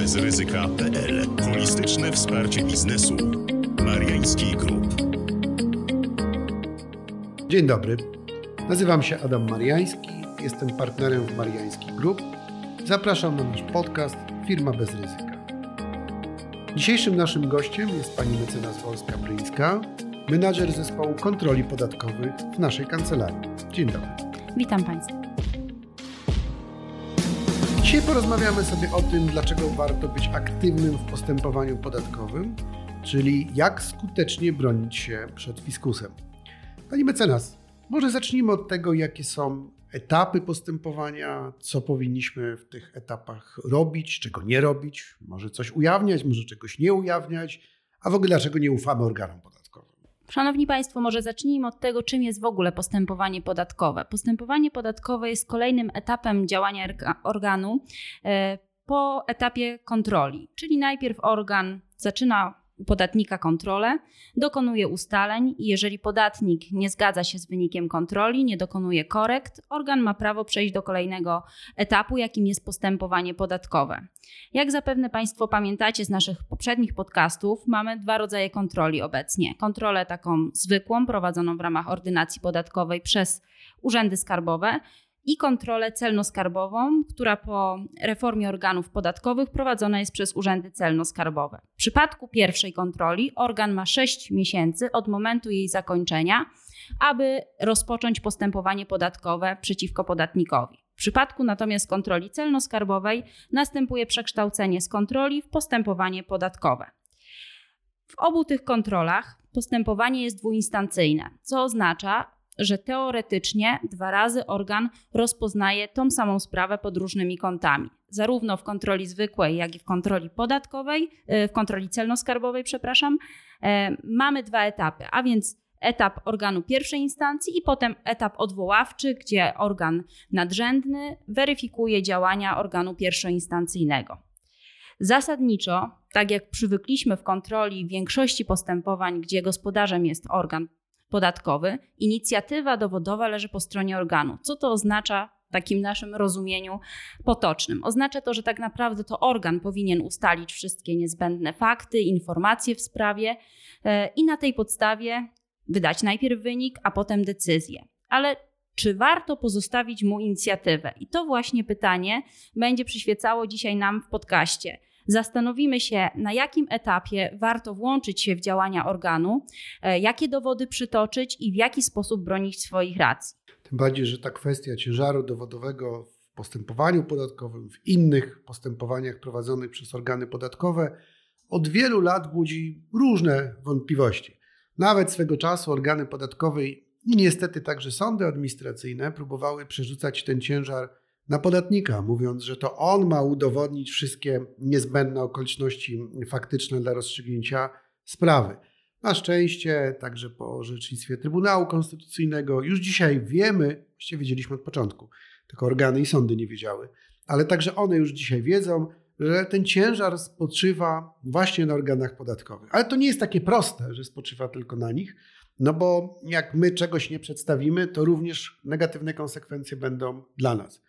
firmabezryzyka.pl Holistyczne wsparcie biznesu. Mariański Group. Dzień dobry. Nazywam się Adam Mariański, jestem partnerem w Mariański Group. Zapraszam na nasz podcast Firma bez ryzyka. Dzisiejszym naszym gościem jest pani mecenas Wolska-Bryńska, menadżer zespołu kontroli podatkowych w naszej kancelarii. Dzień dobry. Witam Państwa. Dzisiaj porozmawiamy sobie o tym, dlaczego warto być aktywnym w postępowaniu podatkowym, czyli jak skutecznie bronić się przed fiskusem. Pani mecenas, może zacznijmy od tego, jakie są etapy postępowania, co powinniśmy w tych etapach robić, czego nie robić, może coś ujawniać, może czegoś nie ujawniać, a w ogóle dlaczego nie ufamy organom podatkowym. Szanowni Państwo, może zacznijmy od tego, czym jest w ogóle postępowanie podatkowe. Postępowanie podatkowe jest kolejnym etapem działania organu e, po etapie kontroli, czyli najpierw organ zaczyna podatnika kontrolę, dokonuje ustaleń i jeżeli podatnik nie zgadza się z wynikiem kontroli, nie dokonuje korekt, organ ma prawo przejść do kolejnego etapu, jakim jest postępowanie podatkowe. Jak zapewne Państwo pamiętacie z naszych poprzednich podcastów, mamy dwa rodzaje kontroli obecnie. Kontrolę taką zwykłą, prowadzoną w ramach ordynacji podatkowej przez urzędy skarbowe i kontrolę celno-skarbową, która po reformie organów podatkowych prowadzona jest przez urzędy celno-skarbowe. W przypadku pierwszej kontroli organ ma 6 miesięcy od momentu jej zakończenia, aby rozpocząć postępowanie podatkowe przeciwko podatnikowi. W przypadku natomiast kontroli celno-skarbowej następuje przekształcenie z kontroli w postępowanie podatkowe. W obu tych kontrolach postępowanie jest dwuinstancyjne, co oznacza, że teoretycznie dwa razy organ rozpoznaje tą samą sprawę pod różnymi kątami. Zarówno w kontroli zwykłej, jak i w kontroli podatkowej, e, w kontroli celno-skarbowej, przepraszam, e, mamy dwa etapy, a więc etap organu pierwszej instancji i potem etap odwoławczy, gdzie organ nadrzędny weryfikuje działania organu pierwszoinstancyjnego. Zasadniczo, tak jak przywykliśmy w kontroli większości postępowań, gdzie gospodarzem jest organ podatkowy, inicjatywa dowodowa leży po stronie organu. Co to oznacza w takim naszym rozumieniu potocznym? Oznacza to, że tak naprawdę to organ powinien ustalić wszystkie niezbędne fakty, informacje w sprawie e, i na tej podstawie wydać najpierw wynik, a potem decyzję. Ale czy warto pozostawić mu inicjatywę? I to właśnie pytanie będzie przyświecało dzisiaj nam w podcaście zastanowimy się, na jakim etapie warto włączyć się w działania organu, e, jakie dowody przytoczyć i w jaki sposób bronić swoich racji. Tym bardziej, że ta kwestia ciężaru dowodowego w postępowaniu podatkowym, w innych postępowaniach prowadzonych przez organy podatkowe od wielu lat budzi różne wątpliwości. Nawet swego czasu organy podatkowe i niestety także sądy administracyjne próbowały przerzucać ten ciężar na podatnika, mówiąc, że to on ma udowodnić wszystkie niezbędne okoliczności faktyczne dla rozstrzygnięcia sprawy. Na szczęście, także po orzecznictwie Trybunału Konstytucyjnego, już dzisiaj wiemy, właściwie wiedzieliśmy od początku, tylko organy i sądy nie wiedziały, ale także one już dzisiaj wiedzą, że ten ciężar spoczywa właśnie na organach podatkowych. Ale to nie jest takie proste, że spoczywa tylko na nich, no bo jak my czegoś nie przedstawimy, to również negatywne konsekwencje będą dla nas.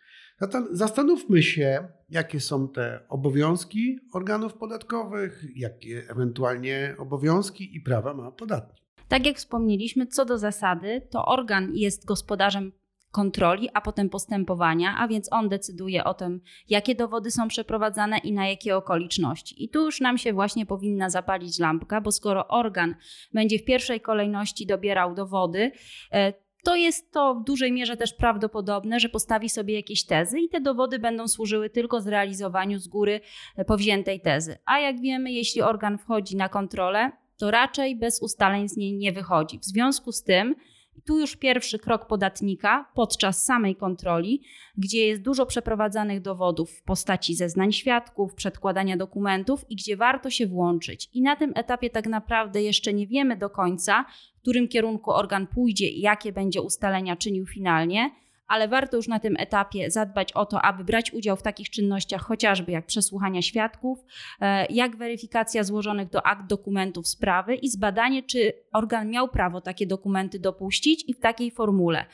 Zastanówmy się, jakie są te obowiązki organów podatkowych, jakie ewentualnie obowiązki i prawa ma podatnik. Tak jak wspomnieliśmy, co do zasady, to organ jest gospodarzem kontroli, a potem postępowania, a więc on decyduje o tym, jakie dowody są przeprowadzane i na jakie okoliczności. I tu już nam się właśnie powinna zapalić lampka, bo skoro organ będzie w pierwszej kolejności dobierał dowody, e, to jest to w dużej mierze też prawdopodobne, że postawi sobie jakieś tezy i te dowody będą służyły tylko zrealizowaniu z góry powziętej tezy. A jak wiemy, jeśli organ wchodzi na kontrolę, to raczej bez ustaleń z niej nie wychodzi. W związku z tym, i tu już pierwszy krok podatnika podczas samej kontroli, gdzie jest dużo przeprowadzanych dowodów w postaci zeznań świadków, przedkładania dokumentów i gdzie warto się włączyć. I na tym etapie tak naprawdę jeszcze nie wiemy do końca, w którym kierunku organ pójdzie i jakie będzie ustalenia czynił finalnie ale warto już na tym etapie zadbać o to, aby brać udział w takich czynnościach, chociażby jak przesłuchania świadków, e, jak weryfikacja złożonych do akt dokumentów sprawy i zbadanie, czy organ miał prawo takie dokumenty dopuścić i w takiej formule.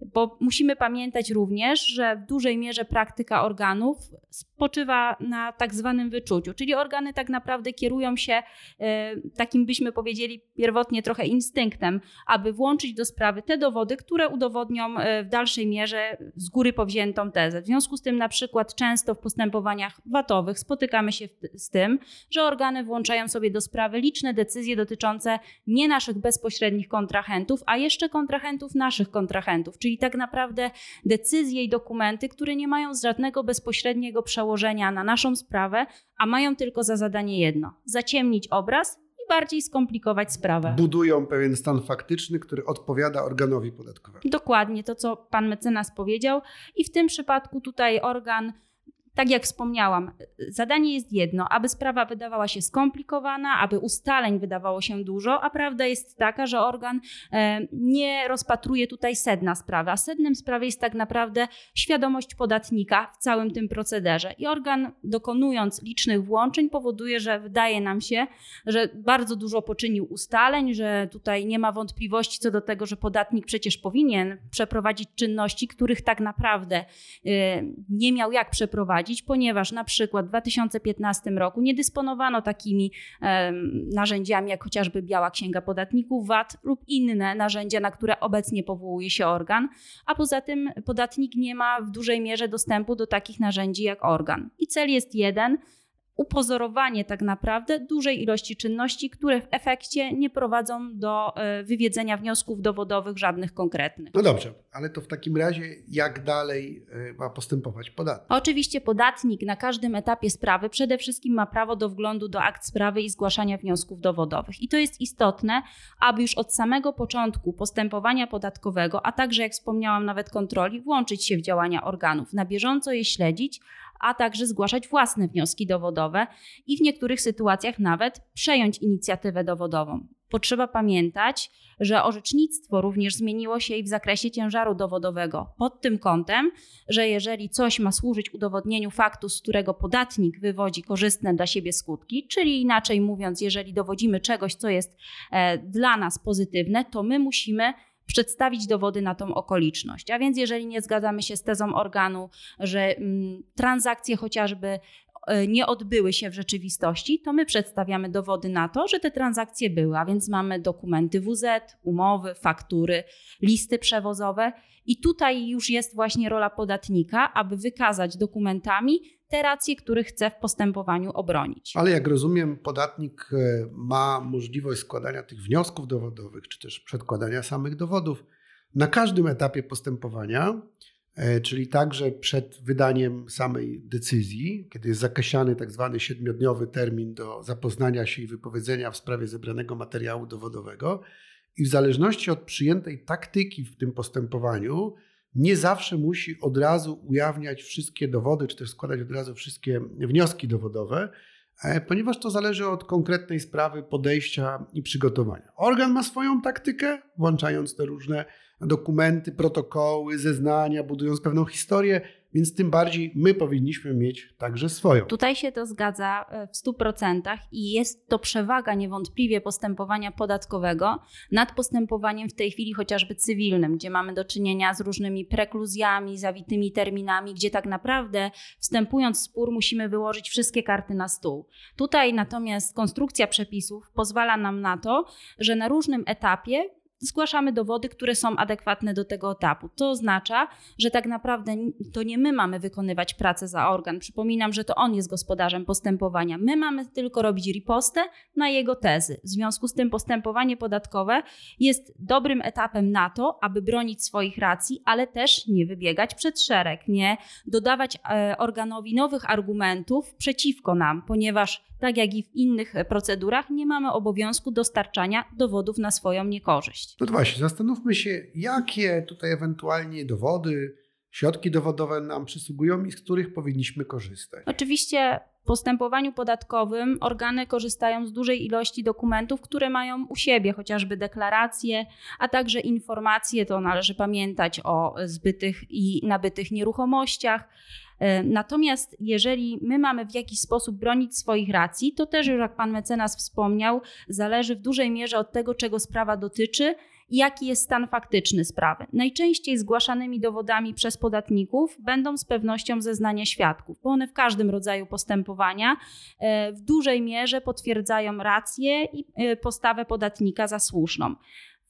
Bo musimy pamiętać również, że w dużej mierze praktyka organów spoczywa na tak zwanym wyczuciu, czyli organy tak naprawdę kierują się e, takim, byśmy powiedzieli, pierwotnie trochę instynktem, aby włączyć do sprawy te dowody, które udowodnią e, w dalszej mierze z góry powziętą tezę. W związku z tym, na przykład, często w postępowaniach watowych spotykamy się z tym, że organy włączają sobie do sprawy liczne decyzje dotyczące nie naszych bezpośrednich kontrahentów, a jeszcze kontrahentów naszych kontrahentów czyli tak naprawdę decyzje i dokumenty, które nie mają żadnego bezpośredniego przełożenia na naszą sprawę, a mają tylko za zadanie jedno: zaciemnić obraz i bardziej skomplikować sprawę. Budują pewien stan faktyczny, który odpowiada organowi podatkowemu. Dokładnie to, co pan mecenas powiedział, i w tym przypadku tutaj organ tak jak wspomniałam, zadanie jest jedno, aby sprawa wydawała się skomplikowana, aby ustaleń wydawało się dużo, a prawda jest taka, że organ e, nie rozpatruje tutaj sedna sprawy, a sednem sprawy jest tak naprawdę świadomość podatnika w całym tym procederze. I organ, dokonując licznych włączeń, powoduje, że wydaje nam się, że bardzo dużo poczynił ustaleń, że tutaj nie ma wątpliwości co do tego, że podatnik przecież powinien przeprowadzić czynności, których tak naprawdę e, nie miał jak przeprowadzić prowadzić, ponieważ na przykład w 2015 roku nie dysponowano takimi narzędziami jak chociażby Biała Księga Podatników VAT lub inne narzędzia, na które obecnie powołuje się organ, a poza tym podatnik nie ma w dużej mierze dostępu do takich narzędzi jak organ. I cel jest jeden, upozorowanie tak naprawdę dużej ilości czynności, które w efekcie nie prowadzą do e, wywiedzenia wniosków dowodowych żadnych konkretnych. No dobrze, ale to w takim razie jak dalej e, ma postępować podatnik? Oczywiście podatnik na każdym etapie sprawy przede wszystkim ma prawo do wglądu do akt sprawy i zgłaszania wniosków dowodowych. I to jest istotne, aby już od samego początku postępowania podatkowego, a także jak wspomniałam nawet kontroli, włączyć się w działania organów, na bieżąco je śledzić, a także zgłaszać własne wnioski dowodowe i w niektórych sytuacjach nawet przejąć inicjatywę dowodową. Potrzeba pamiętać, że orzecznictwo również zmieniło się i w zakresie ciężaru dowodowego, pod tym kątem, że jeżeli coś ma służyć udowodnieniu faktu, z którego podatnik wywodzi korzystne dla siebie skutki, czyli inaczej mówiąc, jeżeli dowodzimy czegoś, co jest e, dla nas pozytywne, to my musimy przedstawić dowody na tą okoliczność. A więc jeżeli nie zgadzamy się z tezą organu, że mm, transakcje chociażby e, nie odbyły się w rzeczywistości, to my przedstawiamy dowody na to, że te transakcje były, a więc mamy dokumenty WZ, umowy, faktury, listy przewozowe i tutaj już jest właśnie rola podatnika, aby wykazać dokumentami te racje, których chce w postępowaniu obronić. Ale jak rozumiem, podatnik e, ma możliwość składania tych wniosków dowodowych, czy też przedkładania samych dowodów na każdym etapie postępowania, e, czyli także przed wydaniem samej decyzji, kiedy jest zakasiany tak zwany siedmiodniowy termin do zapoznania się i wypowiedzenia w sprawie zebranego materiału dowodowego. I w zależności od przyjętej taktyki w tym postępowaniu, nie zawsze musi od razu ujawniać wszystkie dowody, czy też składać od razu wszystkie wnioski dowodowe, e, ponieważ to zależy od konkretnej sprawy, podejścia i przygotowania. Organ ma swoją taktykę, włączając te różne dokumenty, protokoły, zeznania, budując pewną historię, więc tym bardziej my powinniśmy mieć także swoją. Tutaj się to zgadza e, w 100% i jest to przewaga niewątpliwie postępowania podatkowego nad postępowaniem w tej chwili chociażby cywilnym, gdzie mamy do czynienia z różnymi prekluzjami, zawitymi terminami, gdzie tak naprawdę wstępując w spór musimy wyłożyć wszystkie karty na stół. Tutaj natomiast konstrukcja przepisów pozwala nam na to, że na różnym etapie zgłaszamy dowody, które są adekwatne do tego etapu. To oznacza, że tak naprawdę to nie my mamy wykonywać pracę za organ. Przypominam, że to on jest gospodarzem postępowania. My mamy tylko robić ripostę na jego tezy. W związku z tym postępowanie podatkowe jest dobrym etapem na to, aby bronić swoich racji, ale też nie wybiegać przed szereg, nie dodawać e, organowi nowych argumentów przeciwko nam, ponieważ tak jak i w innych procedurach, nie mamy obowiązku dostarczania dowodów na swoją niekorzyść. No to właśnie, zastanówmy się, jakie tutaj ewentualnie dowody, środki dowodowe nam przysługują i z których powinniśmy korzystać. Oczywiście w postępowaniu podatkowym organy korzystają z dużej ilości dokumentów, które mają u siebie, chociażby deklaracje, a także informacje. To należy pamiętać o zbytych i nabytych nieruchomościach. E, natomiast jeżeli my mamy w jakiś sposób bronić swoich racji, to też, już jak pan mecenas wspomniał, zależy w dużej mierze od tego, czego sprawa dotyczy Jaki jest stan faktyczny sprawy? Najczęściej zgłaszanymi dowodami przez podatników będą z pewnością zeznania świadków, bo one w każdym rodzaju postępowania e, w dużej mierze potwierdzają rację i e, postawę podatnika za słuszną.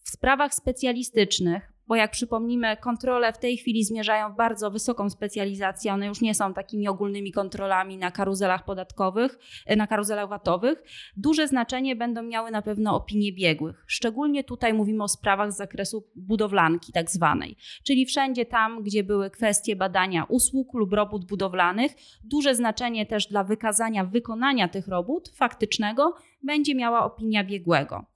W sprawach specjalistycznych bo jak przypomnimy, kontrole w tej chwili zmierzają w bardzo wysoką specjalizację. One już nie są takimi ogólnymi kontrolami na karuzelach podatkowych, e, na karuzelach VAT-owych. Duże znaczenie będą miały na pewno opinie biegłych. Szczególnie tutaj mówimy o sprawach z zakresu budowlanki, tak zwanej, czyli wszędzie tam, gdzie były kwestie badania usług lub robót budowlanych. Duże znaczenie też dla wykazania wykonania tych robót faktycznego będzie miała opinia biegłego.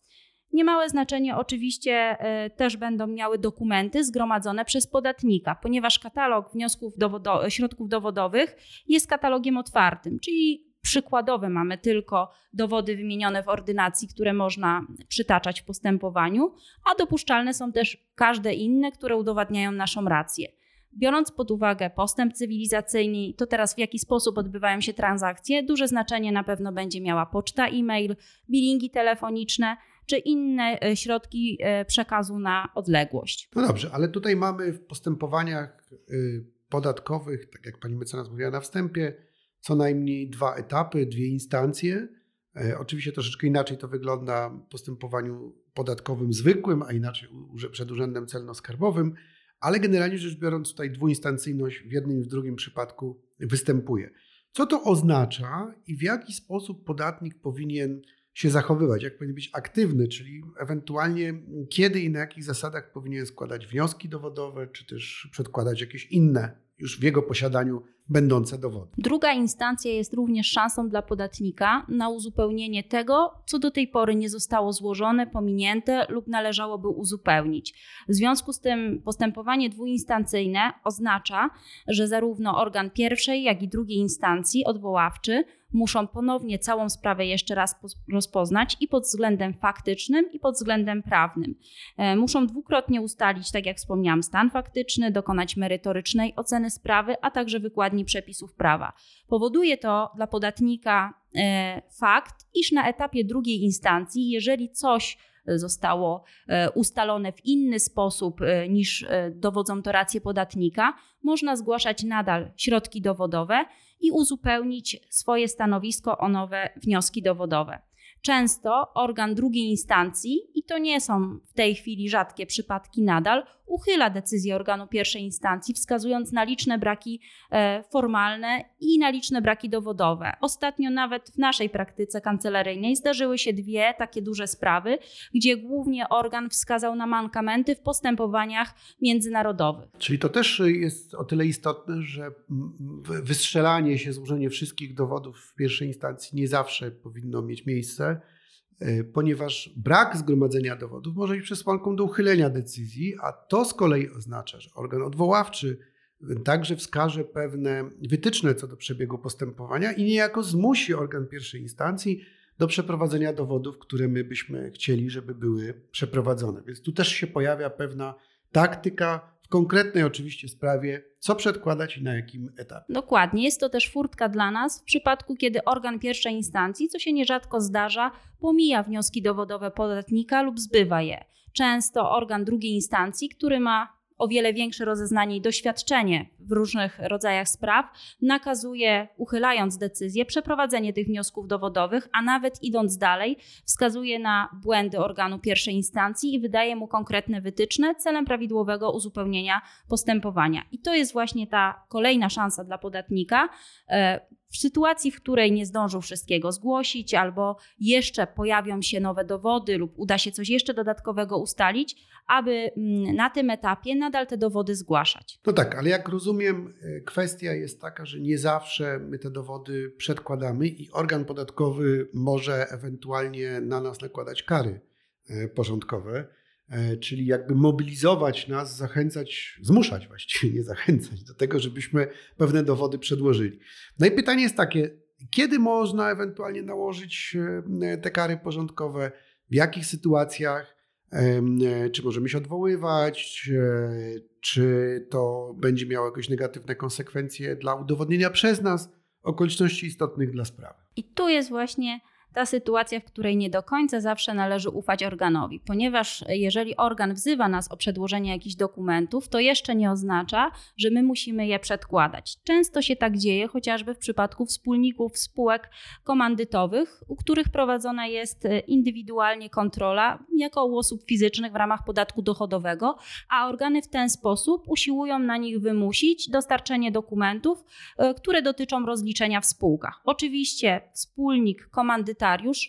Niemałe znaczenie oczywiście e, też będą miały dokumenty zgromadzone przez podatnika, ponieważ katalog wniosków dowodo środków dowodowych jest katalogiem otwartym, czyli przykładowe mamy tylko dowody wymienione w ordynacji, które można przytaczać w postępowaniu, a dopuszczalne są też każde inne, które udowadniają naszą rację. Biorąc pod uwagę postęp cywilizacyjny, to teraz w jaki sposób odbywają się transakcje, duże znaczenie na pewno będzie miała poczta e-mail, billingi telefoniczne, czy inne e, środki e, przekazu na odległość. No dobrze, ale tutaj mamy w postępowaniach y, podatkowych, tak jak pani mecenas mówiła na wstępie, co najmniej dwa etapy, dwie instancje. E, oczywiście troszeczkę inaczej to wygląda w postępowaniu podatkowym zwykłym, a inaczej przed Urzędem Celno-Skarbowym, ale generalnie rzecz biorąc tutaj dwuinstancyjność w jednym i w drugim przypadku występuje. Co to oznacza i w jaki sposób podatnik powinien się zachowywać, jak powinien być aktywny, czyli ewentualnie kiedy i na jakich zasadach powinien składać wnioski dowodowe, czy też przedkładać jakieś inne już w jego posiadaniu będące dowody. Druga instancja jest również szansą dla podatnika na uzupełnienie tego, co do tej pory nie zostało złożone, pominięte lub należałoby uzupełnić. W związku z tym postępowanie dwuinstancyjne oznacza, że zarówno organ pierwszej, jak i drugiej instancji odwoławczy muszą ponownie całą sprawę jeszcze raz rozpoznać i pod względem faktycznym, i pod względem prawnym. E, muszą dwukrotnie ustalić, tak jak wspomniałam, stan faktyczny, dokonać merytorycznej oceny sprawy, a także wykładni przepisów prawa. Powoduje to dla podatnika e, fakt, iż na etapie drugiej instancji, jeżeli coś zostało e, ustalone w inny sposób niż dowodzą to racje podatnika, można zgłaszać nadal środki dowodowe i uzupełnić swoje stanowisko o nowe wnioski dowodowe. Często organ drugiej instancji, i to nie są w tej chwili rzadkie przypadki nadal, uchyla decyzję organu pierwszej instancji, wskazując na liczne braki e, formalne i na liczne braki dowodowe. Ostatnio nawet w naszej praktyce kancelaryjnej zdarzyły się dwie takie duże sprawy, gdzie głównie organ wskazał na mankamenty w postępowaniach międzynarodowych. Czyli to też jest o tyle istotne, że wystrzelanie się, złożenie wszystkich dowodów w pierwszej instancji nie zawsze powinno mieć miejsce ponieważ brak zgromadzenia dowodów może być przesłanką do uchylenia decyzji, a to z kolei oznacza, że organ odwoławczy także wskaże pewne wytyczne co do przebiegu postępowania i niejako zmusi organ pierwszej instancji do przeprowadzenia dowodów, które my byśmy chcieli, żeby były przeprowadzone. Więc tu też się pojawia pewna taktyka konkretnej oczywiście sprawie, co przedkładać i na jakim etapie. Dokładnie. Jest to też furtka dla nas w przypadku, kiedy organ pierwszej instancji, co się nierzadko zdarza, pomija wnioski dowodowe podatnika lub zbywa je. Często organ drugiej instancji, który ma o wiele większe rozeznanie i doświadczenie w różnych rodzajach spraw, nakazuje, uchylając decyzję, przeprowadzenie tych wniosków dowodowych, a nawet idąc dalej, wskazuje na błędy organu pierwszej instancji i wydaje mu konkretne wytyczne celem prawidłowego uzupełnienia postępowania. I to jest właśnie ta kolejna szansa dla podatnika e, w sytuacji, w której nie zdążył wszystkiego zgłosić, albo jeszcze pojawią się nowe dowody, lub uda się coś jeszcze dodatkowego ustalić, aby mm, na tym etapie nadal te dowody zgłaszać. No tak, ale jak rozumiem, e, kwestia jest taka, że nie zawsze my te dowody przedkładamy i organ podatkowy może ewentualnie na nas nakładać kary e, porządkowe. E, czyli jakby mobilizować nas, zachęcać, zmuszać właściwie, nie zachęcać do tego, żebyśmy pewne dowody przedłożyli. No i pytanie jest takie, kiedy można ewentualnie nałożyć e, te kary porządkowe, w jakich sytuacjach, e, czy możemy się odwoływać, czy to będzie miało jakieś negatywne konsekwencje dla udowodnienia przez nas okoliczności istotnych dla sprawy. I tu jest właśnie ta sytuacja, w której nie do końca zawsze należy ufać organowi, ponieważ jeżeli organ wzywa nas o przedłożenie jakichś dokumentów, to jeszcze nie oznacza, że my musimy je przedkładać. Często się tak dzieje, chociażby w przypadku wspólników spółek komandytowych, u których prowadzona jest indywidualnie kontrola jako u osób fizycznych w ramach podatku dochodowego, a organy w ten sposób usiłują na nich wymusić dostarczenie dokumentów, e, które dotyczą rozliczenia w spółkach. Oczywiście wspólnik,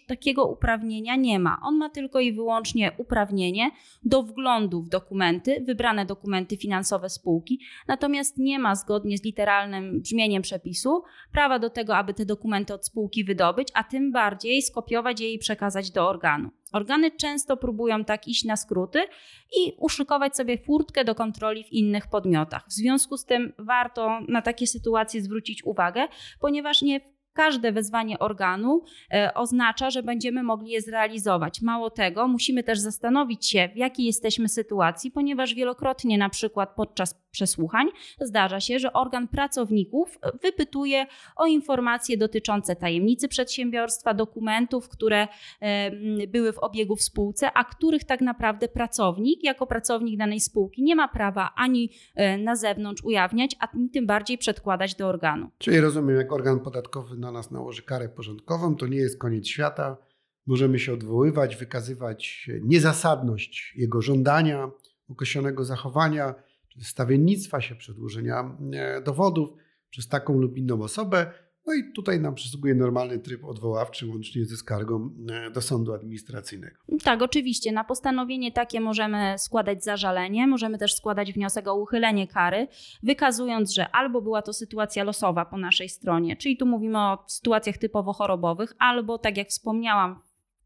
takiego uprawnienia nie ma. On ma tylko i wyłącznie uprawnienie do wglądu w dokumenty, wybrane dokumenty finansowe spółki, natomiast nie ma zgodnie z literalnym brzmieniem przepisu prawa do tego, aby te dokumenty od spółki wydobyć, a tym bardziej skopiować je i przekazać do organu. Organy często próbują tak iść na skróty i uszykować sobie furtkę do kontroli w innych podmiotach. W związku z tym warto na takie sytuacje zwrócić uwagę, ponieważ nie każde wezwanie organu e, oznacza, że będziemy mogli je zrealizować. Mało tego, musimy też zastanowić się, w jakiej jesteśmy sytuacji, ponieważ wielokrotnie, na przykład podczas przesłuchań, zdarza się, że organ pracowników wypytuje o informacje dotyczące tajemnicy przedsiębiorstwa, dokumentów, które e, były w obiegu w spółce, a których tak naprawdę pracownik, jako pracownik danej spółki, nie ma prawa ani e, na zewnątrz ujawniać, a tym bardziej przedkładać do organu. Czyli rozumiem, jak organ podatkowy na nas nałoży karę porządkową, to nie jest koniec świata. Możemy się odwoływać, wykazywać niezasadność jego żądania, określonego zachowania, czy stawiennictwa się, przedłużenia e, dowodów przez taką lub inną osobę. No i tutaj nam przysługuje normalny tryb odwoławczy, łącznie ze skargą e, do sądu administracyjnego. Tak, oczywiście. Na postanowienie takie możemy składać zażalenie, możemy też składać wniosek o uchylenie kary, wykazując, że albo była to sytuacja losowa po naszej stronie, czyli tu mówimy o sytuacjach typowo chorobowych, albo tak jak wspomniałam,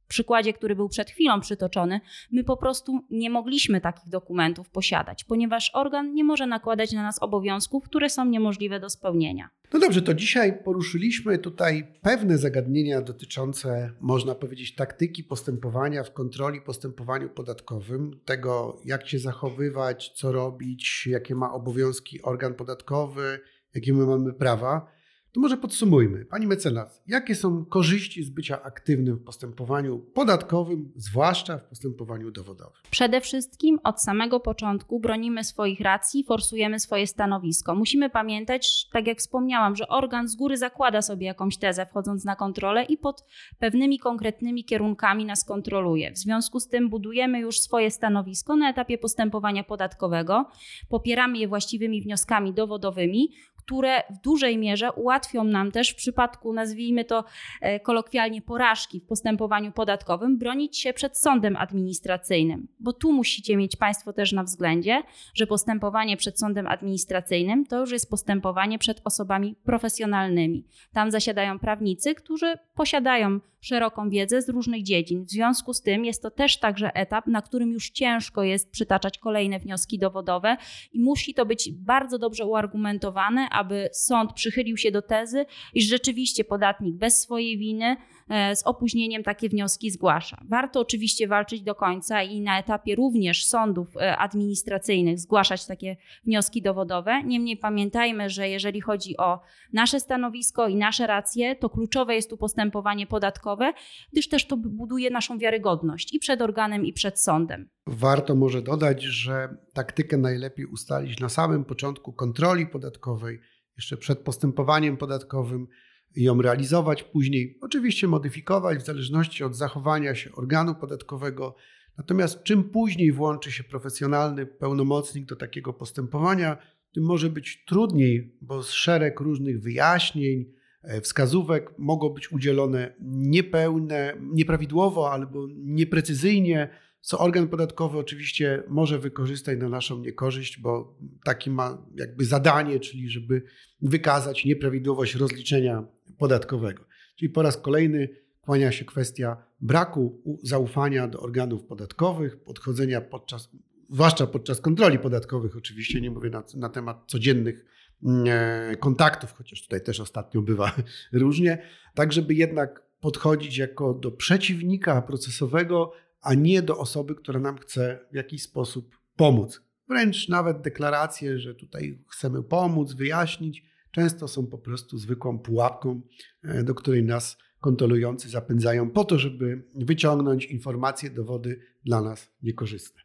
przykładzie, który był przed chwilą przytoczony, my po prostu nie mogliśmy takich dokumentów posiadać, ponieważ organ nie może nakładać na nas obowiązków, które są niemożliwe do spełnienia. No dobrze, to dzisiaj poruszyliśmy tutaj pewne zagadnienia dotyczące, można powiedzieć, taktyki postępowania w kontroli postępowaniu podatkowym, tego jak się zachowywać, co robić, jakie ma obowiązki organ podatkowy, jakie my mamy prawa. To może podsumujmy. Pani mecenas, jakie są korzyści z bycia aktywnym w postępowaniu podatkowym, zwłaszcza w postępowaniu dowodowym? Przede wszystkim od samego początku bronimy swoich racji, forsujemy swoje stanowisko. Musimy pamiętać, tak jak wspomniałam, że organ z góry zakłada sobie jakąś tezę wchodząc na kontrolę i pod pewnymi konkretnymi kierunkami nas kontroluje. W związku z tym budujemy już swoje stanowisko na etapie postępowania podatkowego, popieramy je właściwymi wnioskami dowodowymi, które w dużej mierze ułatwią nam też w przypadku, nazwijmy to e, kolokwialnie, porażki w postępowaniu podatkowym, bronić się przed sądem administracyjnym. Bo tu musicie mieć Państwo też na względzie, że postępowanie przed sądem administracyjnym to już jest postępowanie przed osobami profesjonalnymi. Tam zasiadają prawnicy, którzy posiadają szeroką wiedzę z różnych dziedzin. W związku z tym jest to też także etap, na którym już ciężko jest przytaczać kolejne wnioski dowodowe i musi to być bardzo dobrze uargumentowane, aby sąd przychylił się do tezy, iż rzeczywiście podatnik bez swojej winy z opóźnieniem takie wnioski zgłasza. Warto oczywiście walczyć do końca i na etapie również sądów e, administracyjnych zgłaszać takie wnioski dowodowe. Niemniej pamiętajmy, że jeżeli chodzi o nasze stanowisko i nasze racje, to kluczowe jest tu postępowanie podatkowe, gdyż też to buduje naszą wiarygodność i przed organem, i przed sądem. Warto może dodać, że taktykę najlepiej ustalić na samym początku kontroli podatkowej, jeszcze przed postępowaniem podatkowym, ją realizować, później oczywiście modyfikować w zależności od zachowania się organu podatkowego. Natomiast czym później włączy się profesjonalny pełnomocnik do takiego postępowania, tym może być trudniej, bo szereg różnych wyjaśnień, e, wskazówek mogą być udzielone niepełne, nieprawidłowo albo nieprecyzyjnie co organ podatkowy oczywiście może wykorzystać na naszą niekorzyść, bo taki ma jakby zadanie, czyli żeby wykazać nieprawidłowość rozliczenia podatkowego. Czyli po raz kolejny kłania się kwestia braku zaufania do organów podatkowych, podchodzenia podczas, zwłaszcza podczas kontroli podatkowych, oczywiście nie mówię na, na temat codziennych mm, e, kontaktów, chociaż tutaj też ostatnio bywa różnie, tak żeby jednak podchodzić jako do przeciwnika procesowego, a nie do osoby, która nam chce w jakiś sposób pomóc. Wręcz nawet deklaracje, że tutaj chcemy pomóc, wyjaśnić, często są po prostu zwykłą pułapką, e, do której nas kontrolujący zapędzają po to, żeby wyciągnąć informacje, dowody dla nas niekorzystne.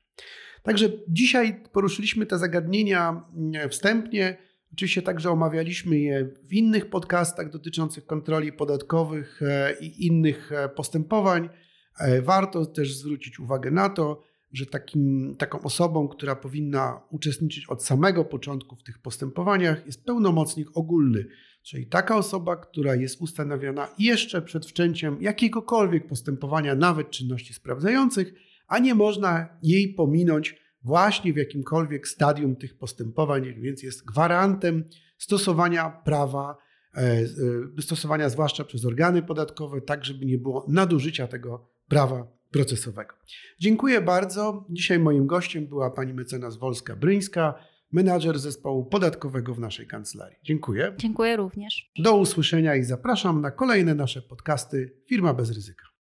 Także dzisiaj poruszyliśmy te zagadnienia mm, wstępnie. Oczywiście także omawialiśmy je w innych podcastach dotyczących kontroli podatkowych e, i innych e, postępowań. Warto też zwrócić uwagę na to, że takim, taką osobą, która powinna uczestniczyć od samego początku w tych postępowaniach, jest pełnomocnik ogólny, czyli taka osoba, która jest ustanowiona jeszcze przed wszczęciem jakiegokolwiek postępowania, nawet czynności sprawdzających, a nie można jej pominąć właśnie w jakimkolwiek stadium tych postępowań, więc jest gwarantem stosowania prawa, e, e, stosowania zwłaszcza przez organy podatkowe, tak żeby nie było nadużycia tego prawa procesowego. Dziękuję bardzo. Dzisiaj moim gościem była pani mecenas Wolska-Bryńska, menadżer zespołu podatkowego w naszej kancelarii. Dziękuję. Dziękuję również. Do usłyszenia i zapraszam na kolejne nasze podcasty Firma bez ryzyka.